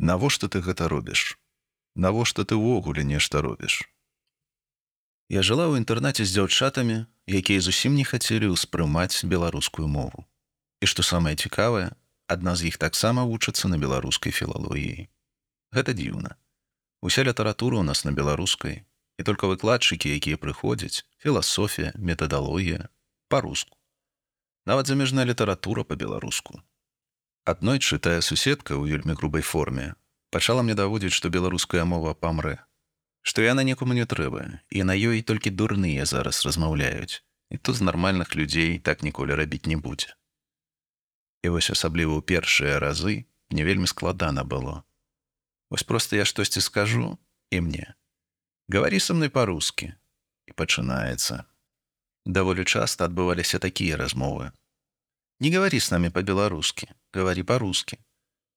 Навошта ты гэта робіш? Навошта ты ўвогуле нешта робіш? Я жыла ў інтэрнаце з дзяўчатамі, якія зусім не хацелі ўспрымаць беларускую мову. І што самае цікавае, адна з іх таксама вучыцца на беларускай філалогіі. Гэта дзіўна. Уся літаратура ў нас на беларускай, і только выкладчыкі, якія прыходзяць, філасофія, метадалогія па-руску. Нават замежная літаратура па-беларуску. Адной чытая суседка ў вельмі грубай форме, пачала мне даводзіць, што беларуская мова памрэ, што яна некому не трэба, і на ёй толькі дурныя зараз размаўляюць, і тут з нармальных людзей так ніколі рабіць не будзе. І вось асабліва ў першыя разы мне вельмі складана было. Вось проста я штосьці скажу і мне. Гаварі са мной па-рускі і пачынаецца. Даволі часта адбываліся такія размовы. Не говори с нами по-белорусски, говори по-русски.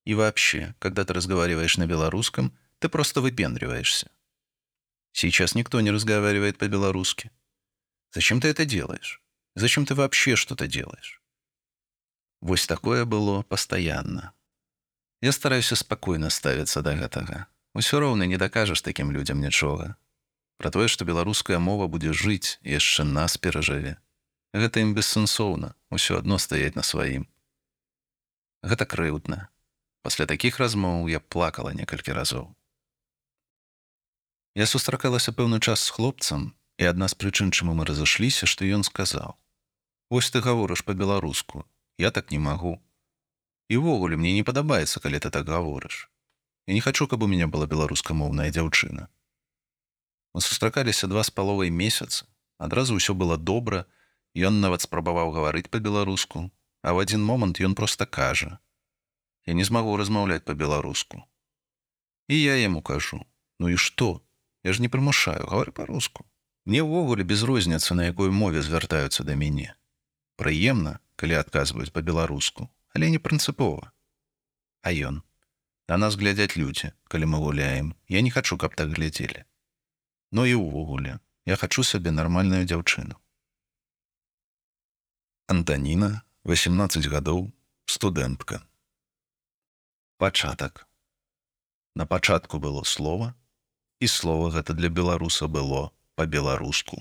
И вообще, когда ты разговариваешь на белорусском, ты просто выпендриваешься. Сейчас никто не разговаривает по-белорусски. Зачем ты это делаешь? Зачем ты вообще что-то делаешь? Вось такое было постоянно. Я стараюсь спокойно ставиться до гэтага. Усё роўна не дакажаш такім людзям нічога. Пра тое, што беларуская мова будзе жыць яшчэ нас перажыве. Гэта ім бессэнсоўна, усё адно стаяць на сваім. Гэта крыўдна. Пасля такіх размоў я плакала некалькі разоў. Я сустракалася пэўны час з хлопцам, і адна з прычын, чаму мы разышліся, што ён сказаў: « Вось ты гаворыш па-беларуску, я так не магу. І ўвогуле мне не падабаецца, калі ты так гаворыш. Я не хачу, каб у мяне была беларускамоўная дзяўчына. Мы сустракаліся два з паловай месяца, адразу ўсё было добра, Ён нават спрабаваў гаварыць па-беларуску, а ў адзін момант ён проста кажа: « Я не змагу размаўляць па-беларуску. І я яму кажу: « Ну і што? Я ж не прымушаю, гавары па-руску. Мне ўвогуле без розніцы, на якой мове звяртаюцца да мяне. Прыемна, калі адказваюць па-беларуску, але не прынцыпова. А ён: На нас глядзяць людзі, калі мы гуляем, я не хачу, каб так глядзелі. Ну і ўвогуле, я хачу сабе нармальную дзяўчыну. Антаніна, 18 гадоў, студэнтка. Пачатак. На пачатку было слова, і слова гэта для беларуса было па-беларуску.